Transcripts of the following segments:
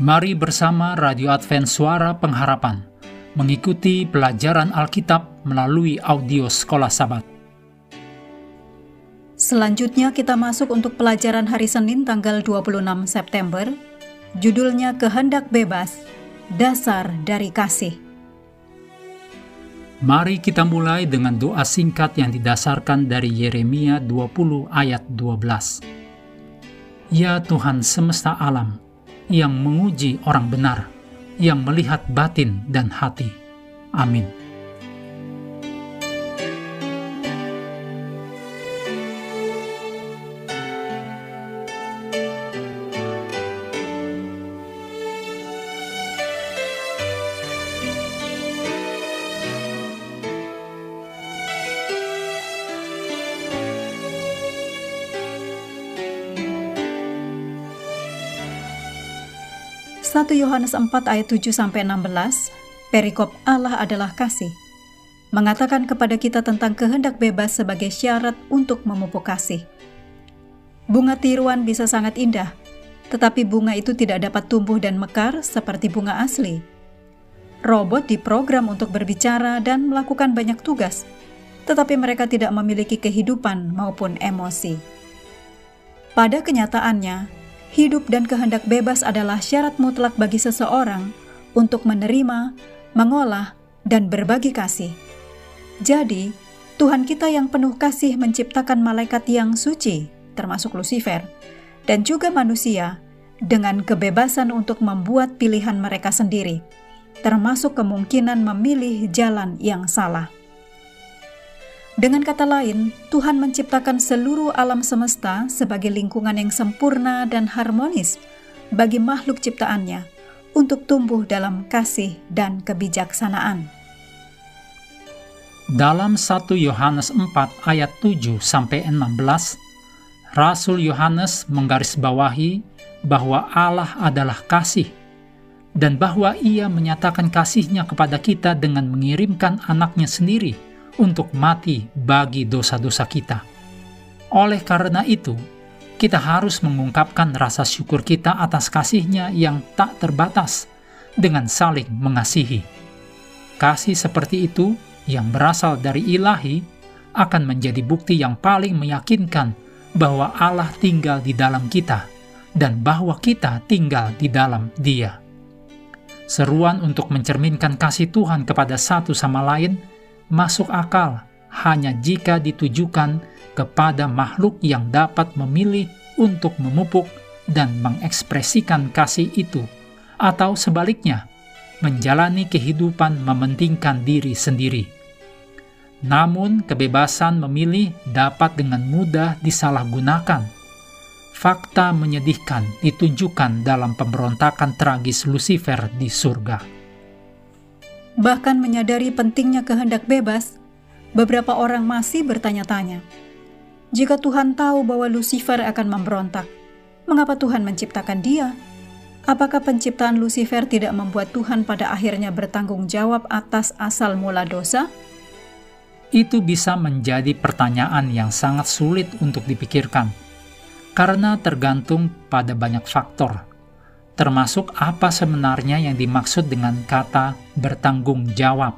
Mari bersama Radio Advent Suara Pengharapan mengikuti pelajaran Alkitab melalui audio Sekolah Sabat. Selanjutnya kita masuk untuk pelajaran hari Senin tanggal 26 September. Judulnya Kehendak Bebas, Dasar dari Kasih. Mari kita mulai dengan doa singkat yang didasarkan dari Yeremia 20 ayat 12. Ya Tuhan semesta alam, yang menguji orang benar, yang melihat batin dan hati. Amin. 1 Yohanes 4 ayat 7 sampai 16, perikop Allah adalah kasih, mengatakan kepada kita tentang kehendak bebas sebagai syarat untuk memupuk kasih. Bunga tiruan bisa sangat indah, tetapi bunga itu tidak dapat tumbuh dan mekar seperti bunga asli. Robot diprogram untuk berbicara dan melakukan banyak tugas, tetapi mereka tidak memiliki kehidupan maupun emosi. Pada kenyataannya, hidup dan kehendak bebas adalah syarat mutlak bagi seseorang untuk menerima, mengolah, dan berbagi kasih. Jadi, Tuhan kita yang penuh kasih menciptakan malaikat yang suci, termasuk Lucifer, dan juga manusia, dengan kebebasan untuk membuat pilihan mereka sendiri, termasuk kemungkinan memilih jalan yang salah. Dengan kata lain, Tuhan menciptakan seluruh alam semesta sebagai lingkungan yang sempurna dan harmonis bagi makhluk ciptaannya untuk tumbuh dalam kasih dan kebijaksanaan. Dalam 1 Yohanes 4 ayat 7 sampai 16, Rasul Yohanes menggarisbawahi bahwa Allah adalah kasih dan bahwa ia menyatakan kasihnya kepada kita dengan mengirimkan anaknya sendiri untuk mati bagi dosa-dosa kita. Oleh karena itu, kita harus mengungkapkan rasa syukur kita atas kasihnya yang tak terbatas dengan saling mengasihi. Kasih seperti itu yang berasal dari ilahi akan menjadi bukti yang paling meyakinkan bahwa Allah tinggal di dalam kita dan bahwa kita tinggal di dalam Dia. Seruan untuk mencerminkan kasih Tuhan kepada satu sama lain masuk akal hanya jika ditujukan kepada makhluk yang dapat memilih untuk memupuk dan mengekspresikan kasih itu, atau sebaliknya, menjalani kehidupan mementingkan diri sendiri. Namun, kebebasan memilih dapat dengan mudah disalahgunakan. Fakta menyedihkan ditunjukkan dalam pemberontakan tragis Lucifer di surga bahkan menyadari pentingnya kehendak bebas, beberapa orang masih bertanya-tanya, jika Tuhan tahu bahwa Lucifer akan memberontak, mengapa Tuhan menciptakan dia? Apakah penciptaan Lucifer tidak membuat Tuhan pada akhirnya bertanggung jawab atas asal mula dosa? Itu bisa menjadi pertanyaan yang sangat sulit untuk dipikirkan, karena tergantung pada banyak faktor, termasuk apa sebenarnya yang dimaksud dengan kata bertanggung jawab.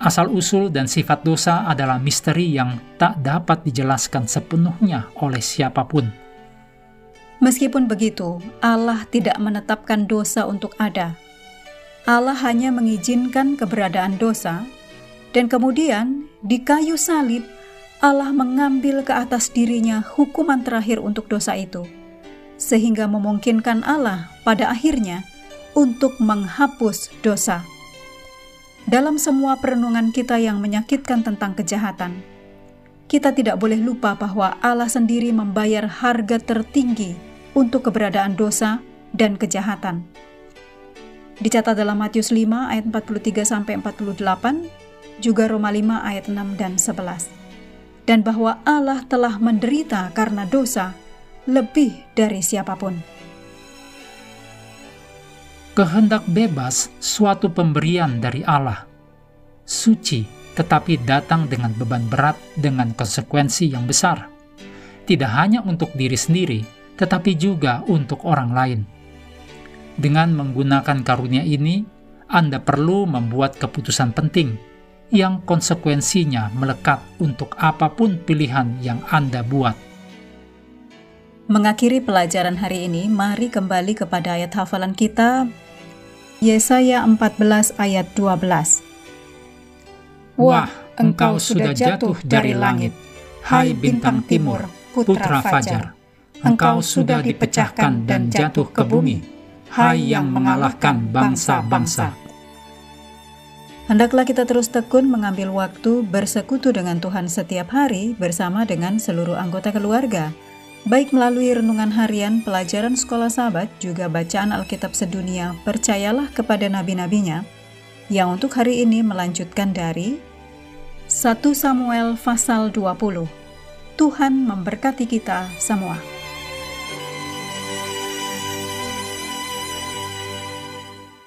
Asal-usul dan sifat dosa adalah misteri yang tak dapat dijelaskan sepenuhnya oleh siapa pun. Meskipun begitu, Allah tidak menetapkan dosa untuk ada. Allah hanya mengizinkan keberadaan dosa, dan kemudian di kayu salib Allah mengambil ke atas dirinya hukuman terakhir untuk dosa itu sehingga memungkinkan Allah pada akhirnya untuk menghapus dosa. Dalam semua perenungan kita yang menyakitkan tentang kejahatan, kita tidak boleh lupa bahwa Allah sendiri membayar harga tertinggi untuk keberadaan dosa dan kejahatan. Dicatat dalam Matius 5 ayat 43 sampai 48, juga Roma 5 ayat 6 dan 11. Dan bahwa Allah telah menderita karena dosa lebih dari siapa pun. Kehendak bebas suatu pemberian dari Allah. Suci, tetapi datang dengan beban berat dengan konsekuensi yang besar. Tidak hanya untuk diri sendiri, tetapi juga untuk orang lain. Dengan menggunakan karunia ini, Anda perlu membuat keputusan penting yang konsekuensinya melekat untuk apa pun pilihan yang Anda buat. Mengakhiri pelajaran hari ini, mari kembali kepada ayat hafalan kita, Yesaya 14 ayat 12. Wah, engkau sudah jatuh dari langit, hai bintang timur, putra fajar. Engkau sudah dipecahkan dan jatuh ke bumi hai yang mengalahkan bangsa-bangsa. Hendaklah kita terus tekun mengambil waktu bersekutu dengan Tuhan setiap hari bersama dengan seluruh anggota keluarga, baik melalui renungan harian, pelajaran sekolah sahabat, juga bacaan Alkitab sedunia, percayalah kepada nabi-nabinya, yang untuk hari ini melanjutkan dari 1 Samuel pasal 20. Tuhan memberkati kita semua.